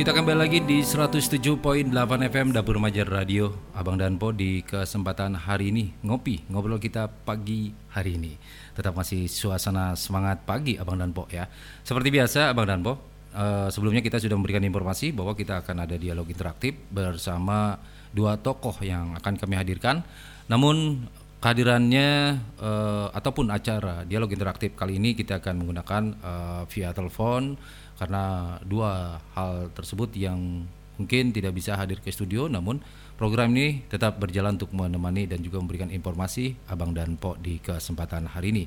Kita kembali lagi di 107.8 FM Dapur Remaja Radio Abang dan Po di kesempatan hari ini Ngopi, ngobrol kita pagi hari ini. Tetap masih suasana semangat pagi Abang dan Po ya. Seperti biasa Abang dan Po uh, Sebelumnya kita sudah memberikan informasi bahwa kita akan ada dialog interaktif Bersama dua tokoh yang akan kami hadirkan. Namun kehadirannya uh, ataupun acara dialog interaktif kali ini kita akan menggunakan uh, via telepon karena dua hal tersebut yang mungkin tidak bisa hadir ke studio namun program ini tetap berjalan untuk menemani dan juga memberikan informasi Abang dan Po di kesempatan hari ini.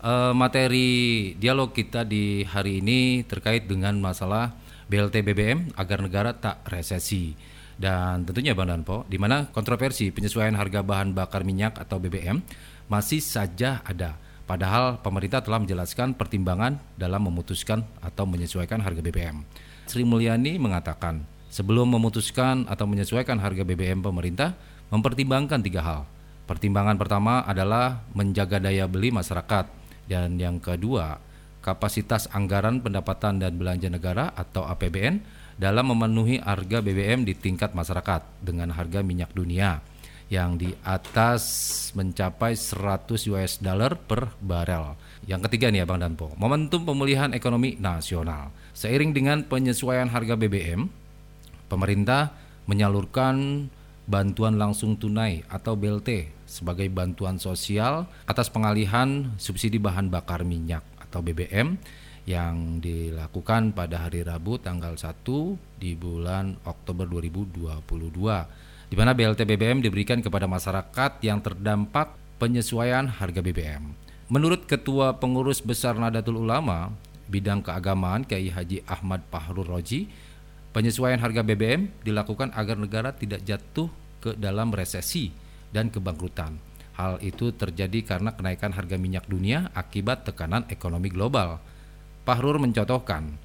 E, materi dialog kita di hari ini terkait dengan masalah BLT BBM agar negara tak resesi. Dan tentunya Bang dan Po, di mana kontroversi penyesuaian harga bahan bakar minyak atau BBM masih saja ada Padahal pemerintah telah menjelaskan pertimbangan dalam memutuskan atau menyesuaikan harga BBM. Sri Mulyani mengatakan, sebelum memutuskan atau menyesuaikan harga BBM pemerintah mempertimbangkan tiga hal. Pertimbangan pertama adalah menjaga daya beli masyarakat dan yang kedua, kapasitas anggaran pendapatan dan belanja negara atau APBN dalam memenuhi harga BBM di tingkat masyarakat dengan harga minyak dunia yang di atas mencapai 100 US dollar per barel. Yang ketiga nih Abang Danpo, momentum pemulihan ekonomi nasional. Seiring dengan penyesuaian harga BBM, pemerintah menyalurkan bantuan langsung tunai atau BLT sebagai bantuan sosial atas pengalihan subsidi bahan bakar minyak atau BBM yang dilakukan pada hari Rabu tanggal 1 di bulan Oktober 2022 di mana BLT BBM diberikan kepada masyarakat yang terdampak penyesuaian harga BBM. Menurut Ketua Pengurus Besar Nadatul Ulama, bidang keagamaan Kiai Haji Ahmad Pahrul Roji, penyesuaian harga BBM dilakukan agar negara tidak jatuh ke dalam resesi dan kebangkrutan. Hal itu terjadi karena kenaikan harga minyak dunia akibat tekanan ekonomi global. Pahrur mencontohkan,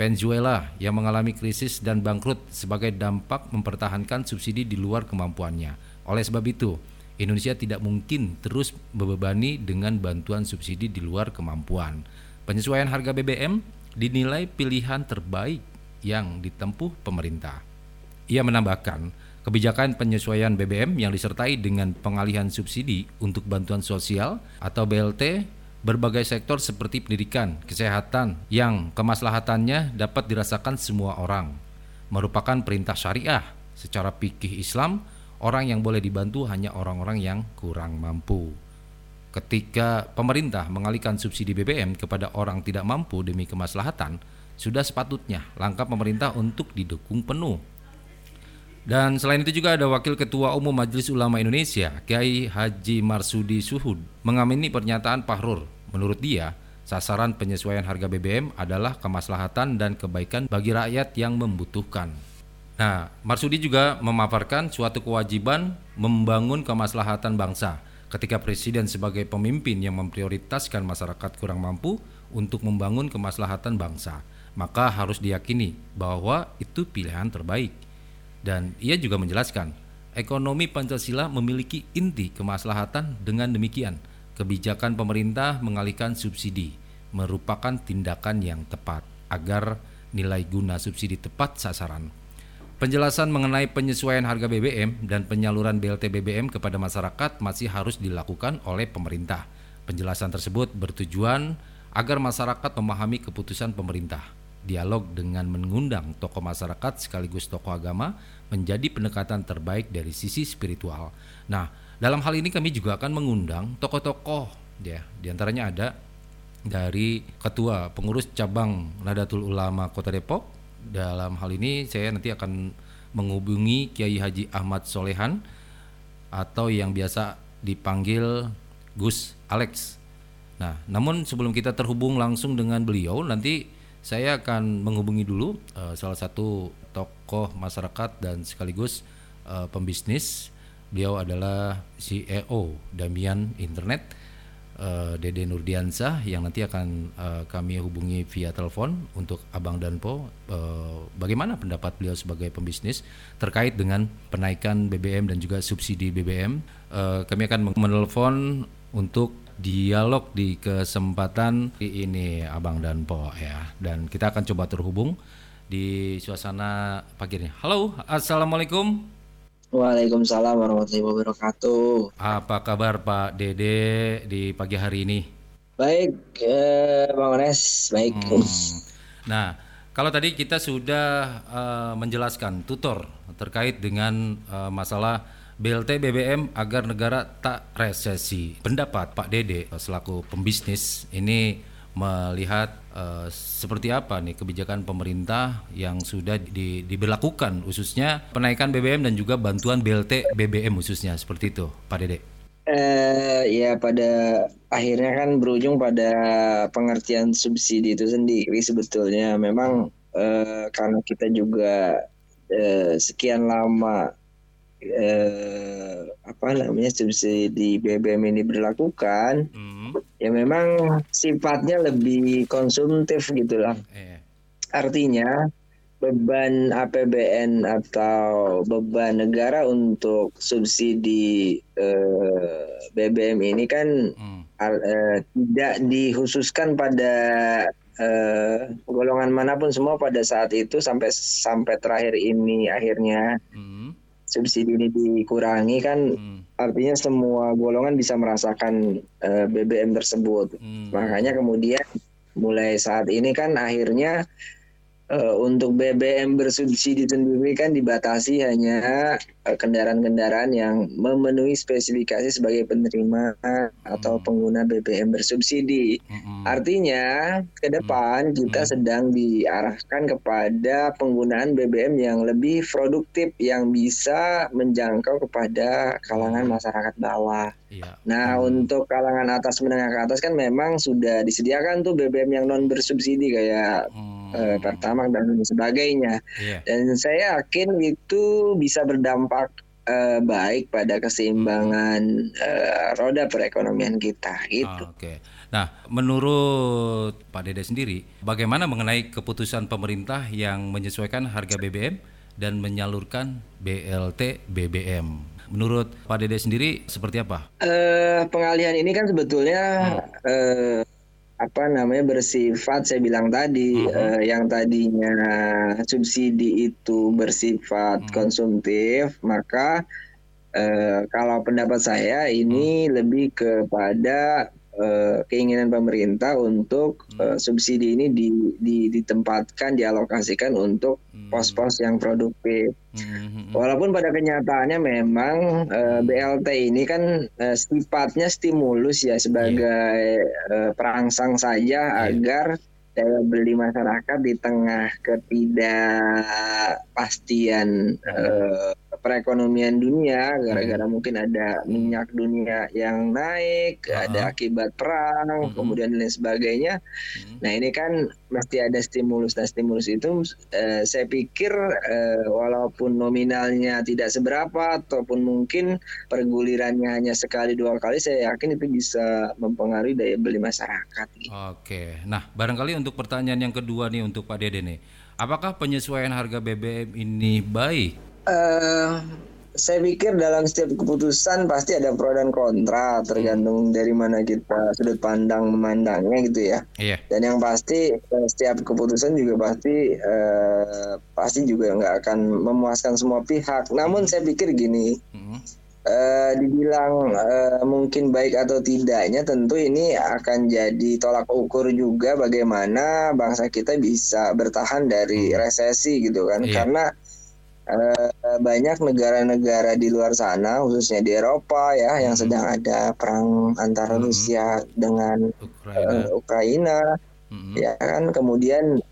Venezuela yang mengalami krisis dan bangkrut sebagai dampak mempertahankan subsidi di luar kemampuannya. Oleh sebab itu, Indonesia tidak mungkin terus membebani dengan bantuan subsidi di luar kemampuan. Penyesuaian harga BBM dinilai pilihan terbaik yang ditempuh pemerintah. Ia menambahkan, kebijakan penyesuaian BBM yang disertai dengan pengalihan subsidi untuk bantuan sosial atau BLT berbagai sektor seperti pendidikan, kesehatan yang kemaslahatannya dapat dirasakan semua orang. Merupakan perintah syariah secara pikih Islam, orang yang boleh dibantu hanya orang-orang yang kurang mampu. Ketika pemerintah mengalihkan subsidi BBM kepada orang tidak mampu demi kemaslahatan, sudah sepatutnya langkah pemerintah untuk didukung penuh. Dan selain itu juga ada Wakil Ketua Umum Majelis Ulama Indonesia, Kiai Haji Marsudi Suhud, mengamini pernyataan Pahrur. Menurut dia, sasaran penyesuaian harga BBM adalah kemaslahatan dan kebaikan bagi rakyat yang membutuhkan. Nah, Marsudi juga memaparkan suatu kewajiban membangun kemaslahatan bangsa ketika presiden sebagai pemimpin yang memprioritaskan masyarakat kurang mampu untuk membangun kemaslahatan bangsa, maka harus diyakini bahwa itu pilihan terbaik dan ia juga menjelaskan, ekonomi Pancasila memiliki inti kemaslahatan dengan demikian, kebijakan pemerintah mengalihkan subsidi merupakan tindakan yang tepat agar nilai guna subsidi tepat sasaran. Penjelasan mengenai penyesuaian harga BBM dan penyaluran BLT BBM kepada masyarakat masih harus dilakukan oleh pemerintah. Penjelasan tersebut bertujuan agar masyarakat memahami keputusan pemerintah dialog dengan mengundang tokoh masyarakat sekaligus tokoh agama menjadi pendekatan terbaik dari sisi spiritual. Nah, dalam hal ini kami juga akan mengundang tokoh-tokoh ya, di antaranya ada dari ketua pengurus cabang Nadatul Ulama Kota Depok. Dalam hal ini saya nanti akan menghubungi Kiai Haji Ahmad Solehan atau yang biasa dipanggil Gus Alex. Nah, namun sebelum kita terhubung langsung dengan beliau nanti saya akan menghubungi dulu uh, salah satu tokoh masyarakat dan sekaligus uh, pembisnis. Beliau adalah CEO Damian Internet, uh, Dede Nurdiansah yang nanti akan uh, kami hubungi via telepon untuk Abang Danpo. Uh, bagaimana pendapat beliau sebagai pembisnis terkait dengan penaikan BBM dan juga subsidi BBM? Uh, kami akan menelpon untuk dialog di kesempatan ini Abang dan Po ya. Dan kita akan coba terhubung di suasana pagi ini. Halo, assalamualaikum. Waalaikumsalam warahmatullahi wabarakatuh. Apa kabar Pak Dede di pagi hari ini? Baik, eh, Bang Ones, baik. Hmm. Nah, kalau tadi kita sudah uh, menjelaskan tutor terkait dengan uh, masalah BLT BBM agar negara tak resesi. Pendapat Pak Dede selaku pembisnis ini melihat uh, seperti apa nih kebijakan pemerintah yang sudah di, diberlakukan khususnya penaikan BBM dan juga bantuan BLT BBM khususnya seperti itu Pak Dede. Uh, ya pada akhirnya kan berujung pada pengertian subsidi itu sendiri sebetulnya memang uh, karena kita juga uh, sekian lama eh, apa namanya subsidi BBM ini berlakukan, hmm. ya memang sifatnya lebih konsumtif gitulah. Eh. Artinya beban APBN atau beban negara untuk subsidi eh, BBM ini kan hmm. eh, tidak dikhususkan pada eh, golongan mana pun semua pada saat itu sampai sampai terakhir ini akhirnya. Hmm subsidi ini dikurangi kan hmm. artinya semua golongan bisa merasakan uh, eh, BBM tersebut. Hmm. Makanya kemudian mulai saat ini kan akhirnya uh, untuk BBM bersubsidi sendiri kan dibatasi hanya uh, kendaraan-kendaraan yang memenuhi spesifikasi sebagai penerima atau hmm. pengguna BBM bersubsidi. Hmm. Artinya ke depan hmm. kita sedang diarahkan kepada penggunaan BBM yang lebih produktif yang bisa menjangkau kepada kalangan masyarakat bawah. Iya. Nah, hmm. untuk kalangan atas menengah ke atas kan memang sudah disediakan tuh BBM yang non bersubsidi kayak hmm. eh, Pertamax dan sebagainya. Yeah. Dan saya yakin itu bisa berdampak eh, baik pada keseimbangan eh, roda perekonomian kita gitu. Oh, Oke. Okay. Nah, menurut Pak Dede sendiri, bagaimana mengenai keputusan pemerintah yang menyesuaikan harga BBM dan menyalurkan BLT BBM? Menurut Pak Dede sendiri seperti apa? Uh, pengalihan ini kan sebetulnya hmm. uh, apa namanya bersifat saya bilang tadi -huh. uh, yang tadinya subsidi itu bersifat hmm. konsumtif maka uh, kalau pendapat saya ini hmm. lebih kepada uh, keinginan pemerintah untuk uh, subsidi ini di, di, ditempatkan dialokasikan untuk pos-pos yang produktif. Hmm. Walaupun pada kenyataannya memang uh, eh, BLT ini kan uh, sifatnya stimulus ya sebagai yeah. uh, perangsang saja yeah. agar daya beli masyarakat di tengah ketidakpastian uh, perekonomian dunia gara-gara hmm. mungkin ada minyak dunia yang naik, uh -huh. ada akibat perang, uh -huh. kemudian dan lain sebagainya. -huh. Nah ini kan mesti ada stimulus. Nah stimulus itu uh, saya pikir uh, walaupun nominalnya tidak seberapa ataupun mungkin pergulirannya hanya sekali dua kali, saya yakin itu bisa mempengaruhi daya beli masyarakat. Gitu. Oke, nah barangkali untuk pertanyaan yang kedua nih untuk Pak Dede nih, apakah penyesuaian harga BBM ini baik Uh, saya pikir dalam setiap keputusan pasti ada pro dan kontra tergantung dari mana kita sudut pandang memandangnya gitu ya. Iya. Dan yang pasti eh, setiap keputusan juga pasti uh, pasti juga nggak akan memuaskan semua pihak. Namun saya pikir gini, uh, dibilang uh, mungkin baik atau tidaknya tentu ini akan jadi tolak ukur juga bagaimana bangsa kita bisa bertahan dari resesi gitu kan. Iya. Karena uh, banyak negara-negara di luar sana khususnya di Eropa ya yang hmm. sedang ada perang antara hmm. Rusia dengan Ukraina, uh, Ukraina hmm. ya kan kemudian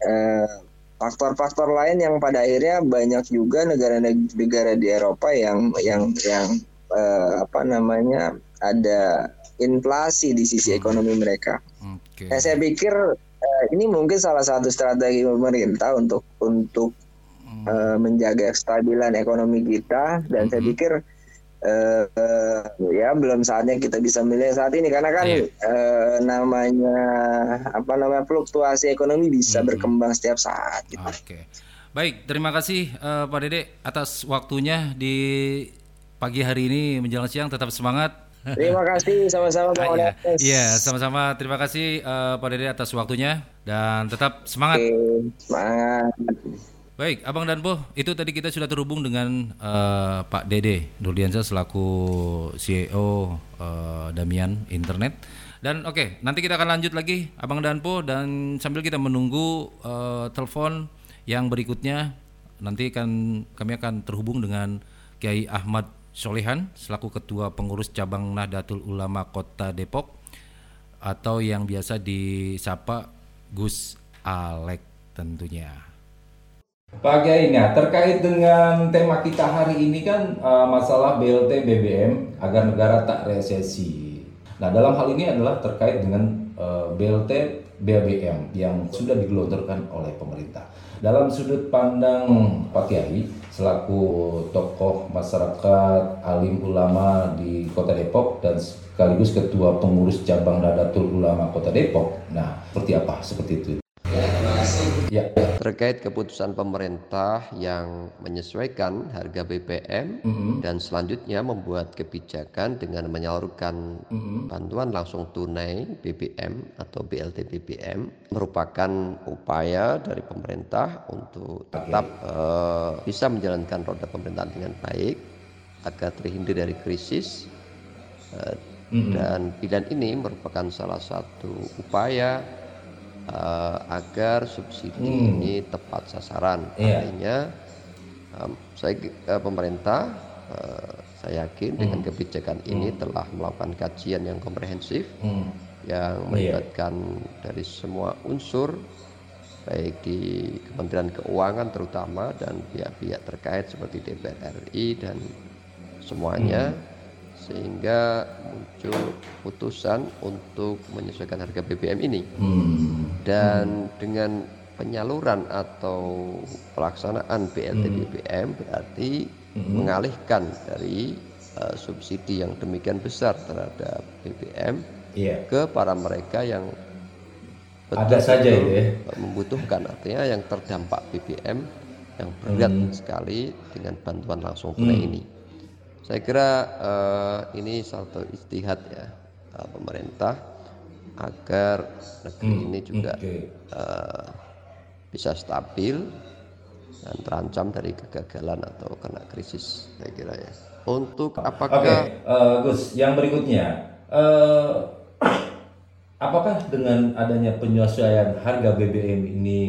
faktor faktor-faktor lain yang pada akhirnya banyak juga negara-negara di Eropa yang yang yang uh, apa namanya ada inflasi di sisi hmm. ekonomi mereka. Okay. Nah, saya pikir uh, ini mungkin salah satu strategi pemerintah untuk untuk uh, menjaga kestabilan ekonomi kita dan hmm. saya pikir uh, uh, ya belum saatnya kita bisa milih saat ini karena kan yeah. Iya. uh, namanya apa namanya fluktuasi ekonomi bisa hmm. berkembang setiap saat. Gitu. Oke, okay. baik terima kasih uh, Pak Dede atas waktunya di pagi hari ini menjelang siang tetap semangat Terima kasih sama-sama Pak Iya, ya, sama-sama. Terima kasih uh, Pak Dede atas waktunya dan tetap semangat. Oke, semangat. Baik, Abang dan Po, itu tadi kita sudah terhubung dengan uh, Pak Dede Nurdiansyah selaku CEO uh, eh, Damian Internet. Dan oke, okay, nanti kita akan lanjut lagi Abang dan Po dan sambil kita menunggu uh, telepon yang berikutnya nanti akan kami akan terhubung dengan Kiai Ahmad Solehan selaku Ketua Pengurus Cabang Nahdlatul Ulama Kota Depok atau yang biasa disapa Gus Alek tentunya. Pak Kiai, nah terkait dengan tema kita hari ini kan uh, masalah BLT BBM agar negara tak resesi. Nah dalam hal ini adalah terkait dengan uh, BLT BBM yang sudah digelontorkan oleh pemerintah. Dalam sudut pandang Pak Kiai selaku tokoh masyarakat alim ulama di Kota Depok dan sekaligus ketua pengurus cabang Nadatul Ulama Kota Depok. Nah, seperti apa seperti itu? Ya. Terkait keputusan pemerintah yang menyesuaikan harga BBM mm -hmm. dan selanjutnya membuat kebijakan dengan menyalurkan mm -hmm. bantuan langsung tunai BBM atau BLT BBM merupakan upaya dari pemerintah untuk tetap okay. uh, eh, bisa menjalankan roda pemerintahan dengan baik agar terhindar dari krisis uh, mm -hmm. dan pilihan ini merupakan salah satu upaya uh, agar subsidi hmm. ini tepat sasaran. Yeah. Artinya um, saya uh, pemerintah uh, saya yakin hmm. dengan kebijakan ini hmm. telah melakukan kajian yang komprehensif hmm. yang iya. melibatkan yeah. dari semua unsur baik di Kementerian Keuangan terutama dan pihak-pihak terkait seperti DPR RI dan semuanya. Hmm sehingga muncul putusan untuk menyesuaikan harga BBM ini hmm. dan dengan penyaluran atau pelaksanaan BLT hmm. BBM berarti hmm. mengalihkan dari uh, subsidi yang demikian besar terhadap BBM yeah. ke para mereka yang betul ada saja itu ya membutuhkan artinya yang terdampak BBM yang berat hmm. sekali dengan bantuan langsung tunai hmm. ini saya kira uh, ini satu istihad ya uh, pemerintah agar negeri hmm, ini juga okay. uh, eh, bisa stabil dan terancam dari kegagalan atau kena krisis saya kira ya. Untuk apakah okay. uh, Gus, yang berikutnya uh, apakah dengan adanya penyesuaian harga BBM ini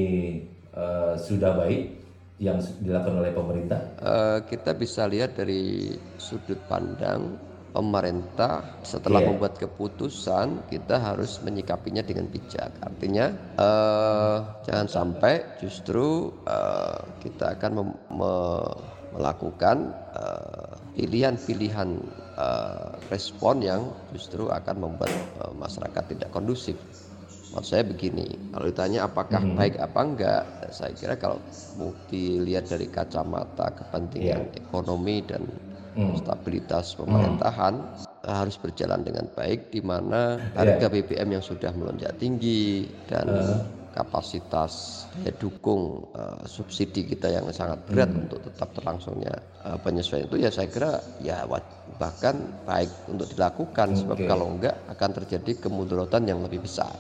uh, sudah baik? Yang dilakukan oleh pemerintah? Uh, kita bisa lihat dari sudut pandang pemerintah setelah yeah. membuat keputusan kita harus menyikapinya dengan bijak. Artinya uh, jangan sampai justru uh, kita akan mem me melakukan pilihan-pilihan uh, respon yang justru akan membuat uh, masyarakat tidak kondusif. Maksud saya begini, kalau ditanya apakah hmm. baik apa enggak, saya kira kalau dilihat dari kacamata kepentingan yeah. ekonomi dan hmm. stabilitas pemerintahan hmm. harus berjalan dengan baik di mana iya. harga yeah. BBM yang sudah melonjak tinggi dan uh. kapasitas ya, dukung uh, subsidi kita yang sangat berat hmm. untuk tetap terlangsungnya uh, penyesuaian itu ya saya kira ya bahkan baik untuk dilakukan okay. sebab kalau enggak akan terjadi kemunduran yang lebih besar.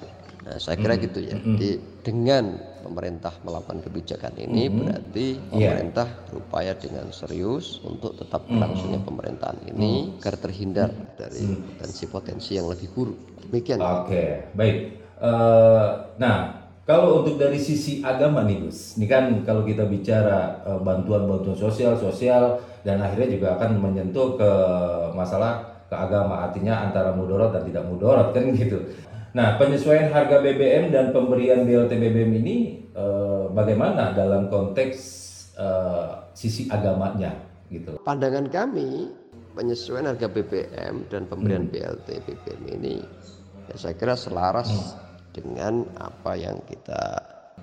Nah, saya kira hmm. gitu ya. Hmm. Jadi dengan pemerintah melakukan kebijakan ini hmm. berarti iya. pemerintah yeah. berupaya dengan serius untuk tetap berlangsungnya hmm. pemerintahan ini hmm. agar terhindar dari potensi-potensi yang lebih buruk. Demikian. Oke, okay. baik. Uh, nah, kalau untuk dari sisi agama nih Gus, ini kan kalau kita bicara uh, bantuan-bantuan sosial, sosial dan akhirnya juga akan menyentuh ke masalah keagama artinya antara mudorot dan tidak mudorot kan gitu. Nah, penyesuaian harga BBM dan pemberian BLT BBM ini eh, bagaimana dalam konteks eh, sisi agamanya gitu? Pandangan kami penyesuaian harga BBM dan pemberian hmm. BLT BBM ini ya saya kira selaras hmm. dengan apa yang kita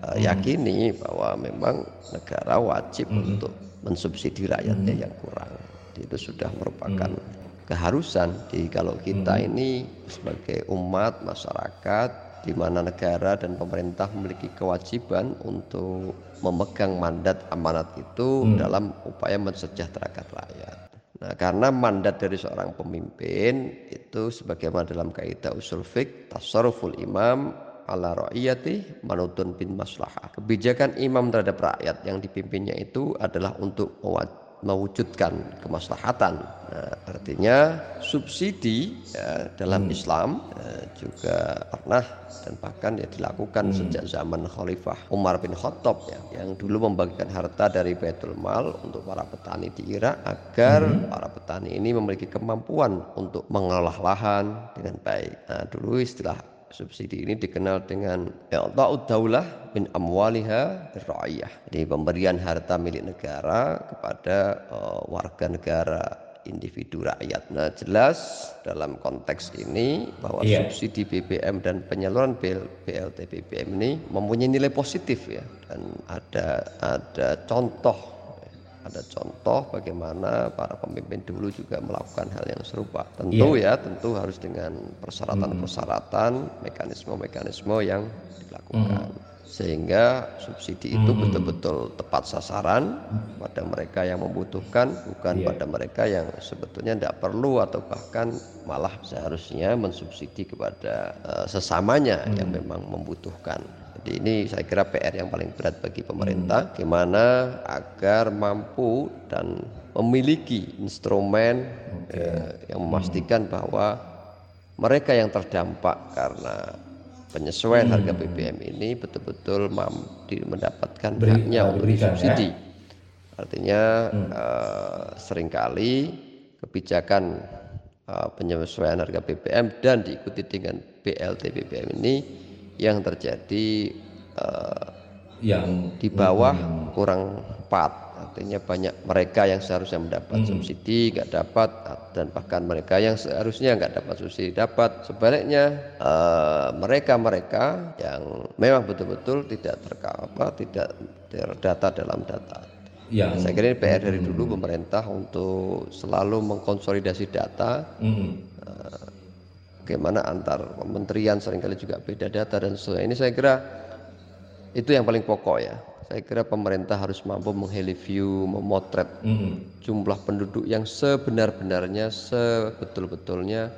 uh, yakini bahwa memang negara wajib hmm. untuk mensubsidi rakyatnya hmm. yang kurang. Itu sudah merupakan hmm keharusan di kalau kita hmm. ini sebagai umat masyarakat di mana negara dan pemerintah memiliki kewajiban untuk memegang mandat amanat itu hmm. dalam upaya mensejahterakan rakyat. Nah, karena mandat dari seorang pemimpin itu sebagaimana dalam kaidah usul fiqh tasarruful imam ala ra'iyati manutun bin maslahah. Kebijakan imam terhadap rakyat yang dipimpinnya itu adalah untuk mewujudkan kemaslahatan. Nah, artinya subsidi ya, dalam hmm. Islam ya, juga pernah dan bahkan ya dilakukan hmm. sejak zaman Khalifah Umar bin Khattab ya, yang dulu membagikan harta dari Baitul Mal untuk para petani di Irak agar hmm. para petani ini memiliki kemampuan untuk mengolah lahan dengan baik. Nah, dulu istilah subsidi ini dikenal dengan i'ta'ud daulah min amwaliha ra'iyah. Jadi pemberian harta milik negara kepada uh, warga negara individu rakyat. Nah, jelas dalam konteks ini bahwa yeah. subsidi BBM dan penyaluran BLT BBM ini mempunyai nilai positif ya dan ada ada contoh ada contoh bagaimana para pemimpin dulu juga melakukan hal yang serupa. Tentu yeah. ya, tentu harus dengan persyaratan-persyaratan, mekanisme-mekanisme yang dilakukan. Mm. Sehingga subsidi itu betul-betul tepat sasaran pada mereka yang membutuhkan, bukan yeah. pada mereka yang sebetulnya tidak perlu atau bahkan malah seharusnya mensubsidi kepada uh, sesamanya mm. yang memang membutuhkan. Jadi ini saya kira PR yang paling berat bagi pemerintah, hmm. gimana agar mampu dan memiliki instrumen okay. eh, yang memastikan hmm. bahwa mereka yang terdampak karena penyesuaian hmm. harga BBM ini betul-betul mampu mendapatkan Beri, haknya uh, untuk subsidi. Ya? Artinya hmm. uh, sering kali kebijakan uh, penyesuaian harga BBM dan diikuti dengan BLT BBM ini yang terjadi uh, yang di bawah hmm. kurang empat artinya banyak mereka yang seharusnya mendapat hmm. subsidi nggak dapat dan bahkan mereka yang seharusnya nggak dapat subsidi dapat sebaliknya uh, mereka mereka yang memang betul-betul tidak terkapa tidak terdata dalam data yang saya kira ini PR dari dulu hmm. pemerintah untuk selalu mengkonsolidasi data hmm. uh, bagaimana antar kementerian sering kali juga beda data dan sebagainya. Ini saya kira itu yang paling pokok ya. Saya kira pemerintah harus mampu mengheliviu, memotret mm. jumlah penduduk yang sebenar-benarnya, sebetul-betulnya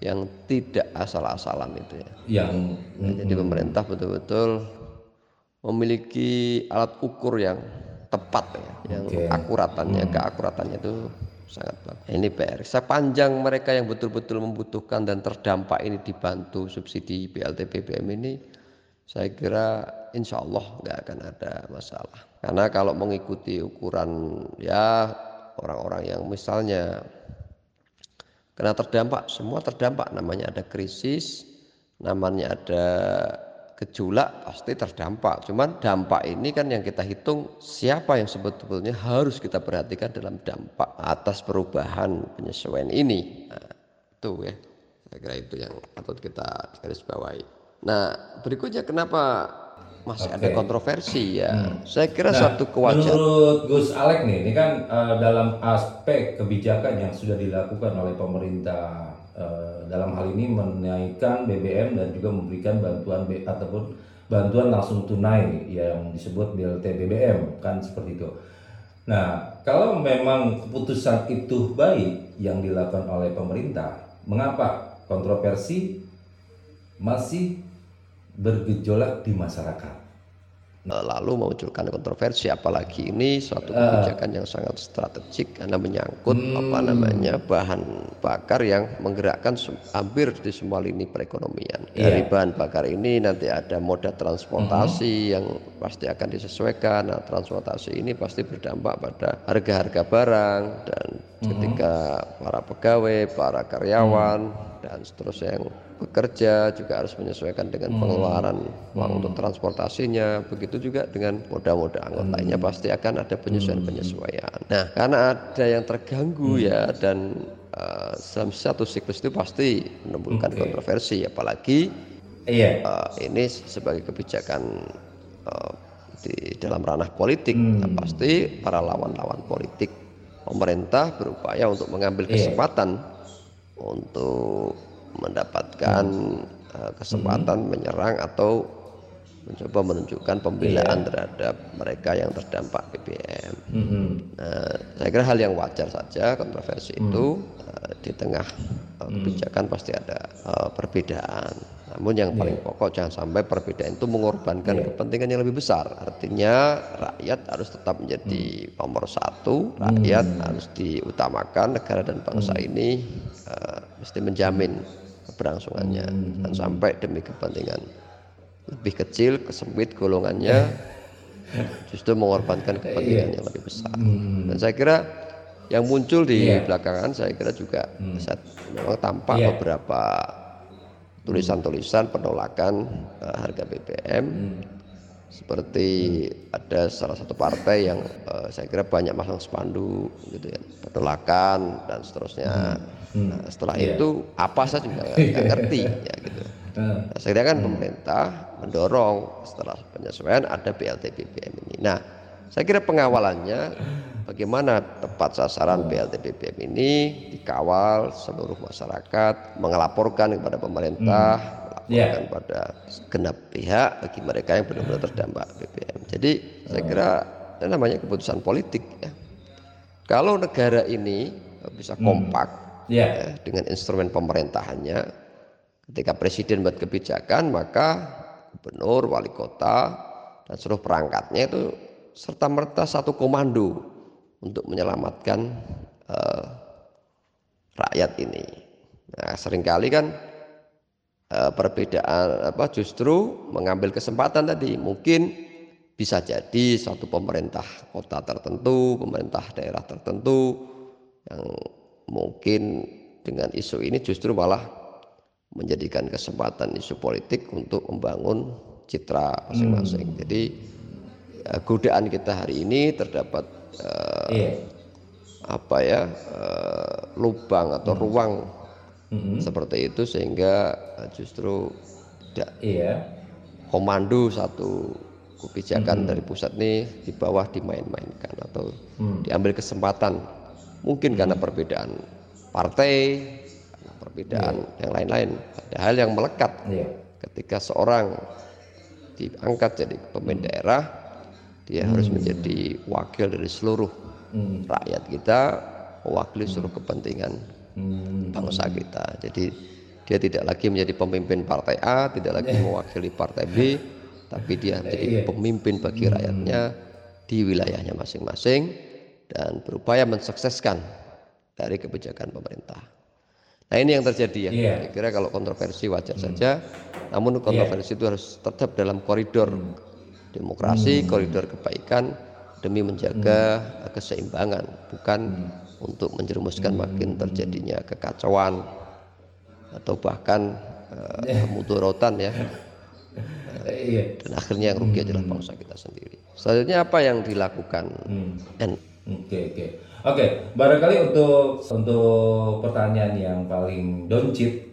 yang tidak asal-asalan itu ya. Yang mm. jadi pemerintah betul-betul memiliki alat ukur yang tepat ya, yang okay. akuratannya, mm. keakuratannya itu sangat bagus. Ini PR. Sepanjang mereka yang betul-betul membutuhkan dan terdampak ini dibantu subsidi BLT BBM ini, saya kira insya Allah nggak akan ada masalah. Karena kalau mengikuti ukuran ya orang-orang yang misalnya kena terdampak, semua terdampak namanya ada krisis, namanya ada gejolak pasti terdampak. Cuman dampak ini kan yang kita hitung siapa yang sebetulnya harus kita perhatikan dalam dampak atas perubahan penyesuaian ini. Nah, itu ya. Saya kira itu yang patut kita garis bawahi. Nah, berikutnya kenapa masih okay. ada kontroversi ya. Hmm. Saya kira nah, satu kewajaran. Menurut Gus Alek nih, ini kan uh, dalam aspek kebijakan yang sudah dilakukan oleh pemerintah Eh, dalam hal ini menaikkan BBM dan juga memberikan bantuan B, ataupun bantuan langsung tunai yang disebut BLT BBM kan seperti itu. Nah, kalau memang keputusan itu baik yang dilakukan oleh pemerintah, mengapa kontroversi masih bergejolak di masyarakat? Eh, lalu memunculkan kontroversi apalagi ini suatu ah. kebijakan yang sangat strategik karena menyangkut hmm. apa namanya bahan bakar yang menggerakkan hampir di semua lini perekonomian yeah. dari bahan bakar ini nanti ada moda transportasi hmm. yang pasti akan disesuaikan nah transportasi ini pasti berdampak pada harga-harga barang dan. Ketika para pegawai para karyawan hmm. dan seterusnya yang bekerja juga harus menyesuaikan dengan hmm. pengeluaran hmm. uang untuk transportasinya begitu juga dengan moda-moda anggotanya hmm. pasti akan ada penyesuaian-penyesuaian nah karena ada yang terganggu hmm. ya dan uh, dalam satu siklus itu pasti menimbulkan okay. kontroversi apalagi iya. uh, ini sebagai kebijakan uh, di dalam ranah politik hmm. nah, pasti para lawan-lawan politik pemerintah berupaya untuk mengambil iya. kesempatan untuk mendapatkan hmm. uh, kesempatan hmm. menyerang atau mencoba menunjukkan pembelaan yeah. terhadap mereka yang terdampak BBM. Mm -hmm. nah, saya kira hal yang wajar saja kontroversi mm. itu uh, di tengah uh, kebijakan mm. pasti ada uh, perbedaan. Namun yang paling yeah. pokok jangan sampai perbedaan itu mengorbankan yeah. kepentingan yang lebih besar. Artinya rakyat harus tetap menjadi mm. nomor satu, rakyat mm. harus diutamakan, negara dan bangsa mm. ini uh, mesti menjamin keberlangsungannya mm. dan sampai demi kepentingan lebih kecil, kesempit golongannya, justru mengorbankan kepentingan yang lebih besar. Hmm. Dan saya kira yang muncul di yeah. belakangan saya kira juga hmm. memang tampak yeah. beberapa tulisan-tulisan penolakan uh, harga BBM hmm. seperti hmm. ada salah satu partai yang uh, saya kira banyak masang spanduk gitu ya penolakan dan seterusnya hmm. Hmm. Nah, setelah yeah. itu apa saya juga nggak ngerti ya gitu Nah, saya kira kan hmm. pemerintah mendorong setelah penyesuaian ada BLT BBM ini. Nah, saya kira pengawalannya bagaimana tepat sasaran hmm. BLT BBM ini dikawal seluruh masyarakat, mengelaporkan kepada pemerintah, hmm. melaporkan yeah. pada genap pihak bagi mereka yang benar-benar terdampak BBM. Jadi saya kira itu namanya keputusan politik ya. Kalau negara ini bisa kompak hmm. yeah. ya, dengan instrumen pemerintahannya Ketika presiden buat kebijakan, maka gubernur, wali kota, dan seluruh perangkatnya itu serta merta satu komando untuk menyelamatkan uh, rakyat ini. Nah, sering kali kan uh, perbedaan apa justru mengambil kesempatan tadi mungkin bisa jadi satu pemerintah kota tertentu, pemerintah daerah tertentu yang mungkin dengan isu ini justru malah menjadikan kesempatan isu politik untuk membangun citra masing-masing. Hmm. Jadi uh, godaan kita hari ini terdapat uh, yeah. apa ya uh, lubang atau hmm. ruang hmm. seperti itu sehingga justru tidak yeah. komando satu kebijakan hmm. dari pusat ini di bawah dimain-mainkan atau hmm. diambil kesempatan mungkin karena hmm. perbedaan partai perbedaan yeah. yang lain-lain. Ada hal yang melekat yeah. ketika seorang diangkat jadi pemimpin hmm. daerah, dia hmm. harus menjadi wakil dari seluruh hmm. rakyat kita, mewakili hmm. seluruh kepentingan hmm. bangsa kita. Jadi dia tidak lagi menjadi pemimpin partai A, tidak lagi yeah. mewakili partai B, tapi dia menjadi yeah. pemimpin bagi hmm. rakyatnya di wilayahnya masing-masing dan berupaya mensukseskan dari kebijakan pemerintah. Nah ini yang terjadi ya. Yeah. Saya kira kalau kontroversi wajar hmm. saja, namun kontroversi yeah. itu harus tetap dalam koridor hmm. demokrasi, hmm. koridor kebaikan demi menjaga hmm. keseimbangan, bukan hmm. untuk menjerumuskan hmm. makin terjadinya kekacauan atau bahkan uh, kemudorotan ya. Uh, dan akhirnya yang rugi hmm. adalah bangsa kita sendiri. Selanjutnya apa yang dilakukan? Hmm. Oke okay, oke. Okay. Oke, barangkali untuk untuk pertanyaan yang paling doncit,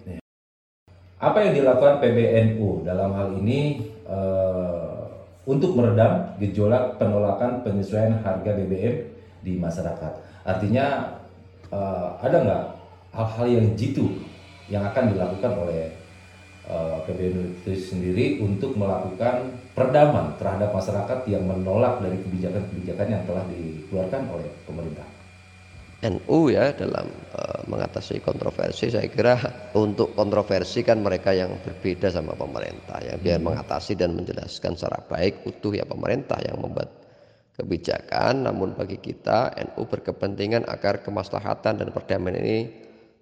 apa yang dilakukan PBNU dalam hal ini uh, untuk meredam gejolak penolakan penyesuaian harga BBM di masyarakat? Artinya uh, ada nggak hal-hal yang jitu yang akan dilakukan oleh uh, eh, PBNU itu sendiri untuk melakukan peredaman terhadap masyarakat yang menolak dari kebijakan-kebijakan yang telah dikeluarkan oleh pemerintah? NU ya dalam uh, mengatasi kontroversi. Saya kira untuk kontroversi kan mereka yang berbeda sama pemerintah yang biar hmm. mengatasi dan menjelaskan secara baik utuh ya pemerintah yang membuat kebijakan. Namun bagi kita NU berkepentingan agar kemaslahatan dan perdamaian ini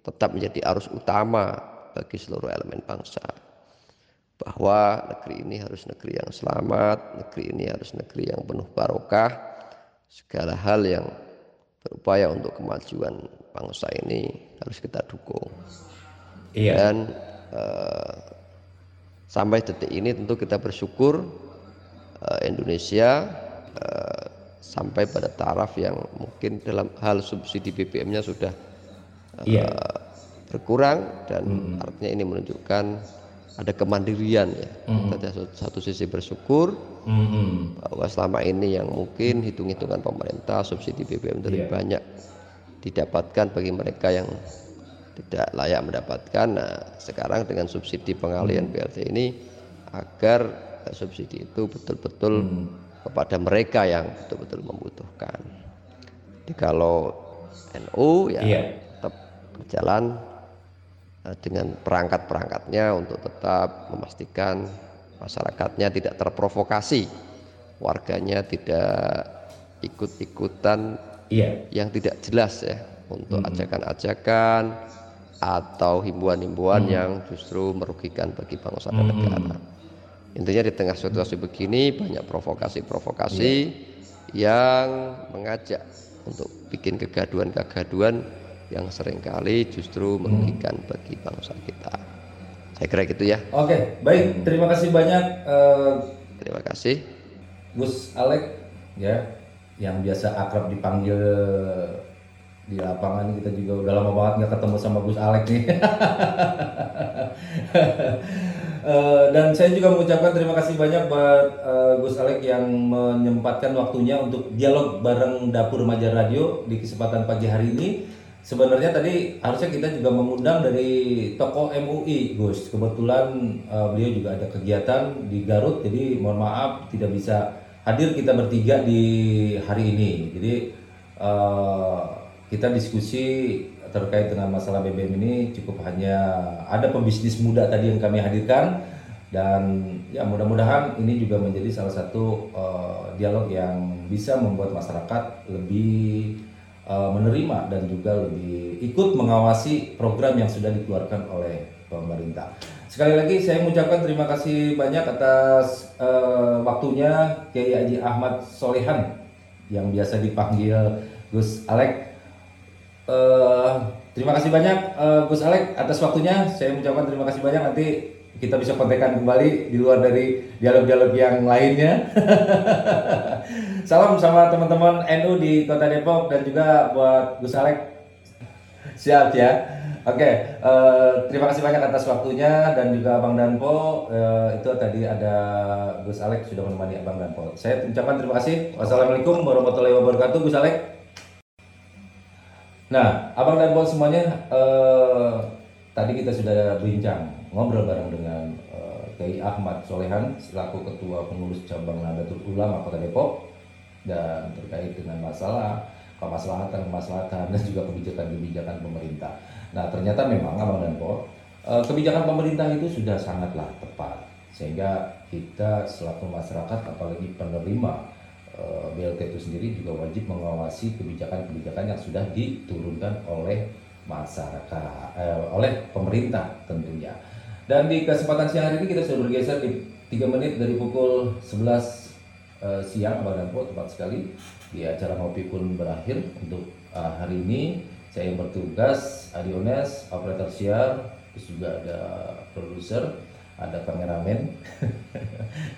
tetap menjadi arus utama bagi seluruh elemen bangsa. Bahwa negeri ini harus negeri yang selamat negeri ini harus negeri yang penuh barokah. Segala hal yang berupaya untuk kemajuan bangsa ini harus kita dukung. Iya. Dan uh, sampai detik ini tentu kita bersyukur uh, Indonesia uh, sampai pada taraf yang mungkin dalam hal subsidi BBM-nya sudah uh, iya. berkurang dan mm -hmm. artinya ini menunjukkan ada kemandirian ya. Mm-hmm. Kita satu sisi bersyukur mm-hmm. bahwa selama ini yang mungkin hitung-hitungan pemerintah subsidi BBM lebih yeah. banyak didapatkan bagi mereka yang tidak layak mendapatkan. Nah, sekarang dengan subsidi pengalian mm-hmm. BLT ini agar subsidi itu betul-betul hmm. kepada mereka yang betul-betul membutuhkan. Jadi kalau NU ya yeah. tetap berjalan dengan perangkat-perangkatnya untuk tetap memastikan masyarakatnya tidak terprovokasi, warganya tidak ikut-ikutan yeah. yang tidak jelas ya untuk hmm. ajakan-ajakan atau himbauan-himbauan hmm. yang justru merugikan bagi bangsa dan hmm. negara. Intinya di tengah situasi begini banyak provokasi-provokasi yeah. yang mengajak untuk bikin kegaduan-kegaduan yang sering kali justru merugikan hmm. bagi bangsa kita. Saya kira gitu ya. Oke, baik. Terima kasih banyak. Uh, Terima kasih. Gus Alek ya yang biasa akrab dipanggil di lapangan kita juga udah lama banget nggak ketemu sama Gus Alek nih. Uh, dan saya juga mengucapkan terima kasih banyak buat uh, Gus Alek yang menyempatkan waktunya untuk dialog bareng Dapur Remaja Radio di kesempatan pagi hari ini. Sebenarnya tadi harusnya kita juga mengundang dari toko MUI, Gus. Kebetulan uh, beliau juga ada kegiatan di Garut, jadi mohon maaf tidak bisa hadir kita bertiga di hari ini. Jadi uh, kita diskusi terkait dengan masalah BBM ini cukup hanya ada pembisnis muda tadi yang kami hadirkan dan ya mudah-mudahan ini juga menjadi salah satu uh, dialog yang bisa membuat masyarakat lebih uh, menerima dan juga lebih ikut mengawasi program yang sudah dikeluarkan oleh pemerintah. Sekali lagi saya mengucapkan terima kasih banyak atas uh, waktunya Kiai Haji Ahmad Solehan yang biasa dipanggil Gus Alek. Uh, terima kasih banyak uh, Gus Alek atas waktunya. Saya mengucapkan terima kasih banyak. Nanti kita bisa kontekan kembali di luar dari dialog-dialog yang lainnya. Salam sama teman-teman NU di Kota Depok dan juga buat Gus Alek. Siap ya. Oke, okay, uh, eh, terima kasih banyak atas waktunya dan juga Abang Danpo. Uh, itu tadi ada Gus Alek sudah menemani Abang Danpo. Saya ucapkan terima kasih. Wassalamualaikum warahmatullahi wabarakatuh, Gus Alek. Nah, Abang Danpo semuanya, uh, tadi kita sudah bincang ngobrol bareng dengan uh, Ahmad Solehan selaku Ketua Pengurus Cabang Nahdlatul Ulama Kota Depok dan terkait dengan masalah kemaslahatan kemaslahatan dan juga kebijakan-kebijakan pemerintah. Nah ternyata memang Abang dan Po, eh, kebijakan pemerintah itu sudah sangatlah tepat sehingga kita selaku masyarakat apalagi penerima eh, BLT itu sendiri juga wajib mengawasi kebijakan-kebijakan yang sudah diturunkan oleh masyarakat eh, oleh pemerintah tentunya. Dan di kesempatan siang hari ini kita sudah bergeser di 3 menit dari pukul 11 eh, siang Abang tepat sekali di acara ngopi pun berakhir untuk uh, hari ini saya yang bertugas Adiones, operator siar, terus juga ada produser, ada kameramen.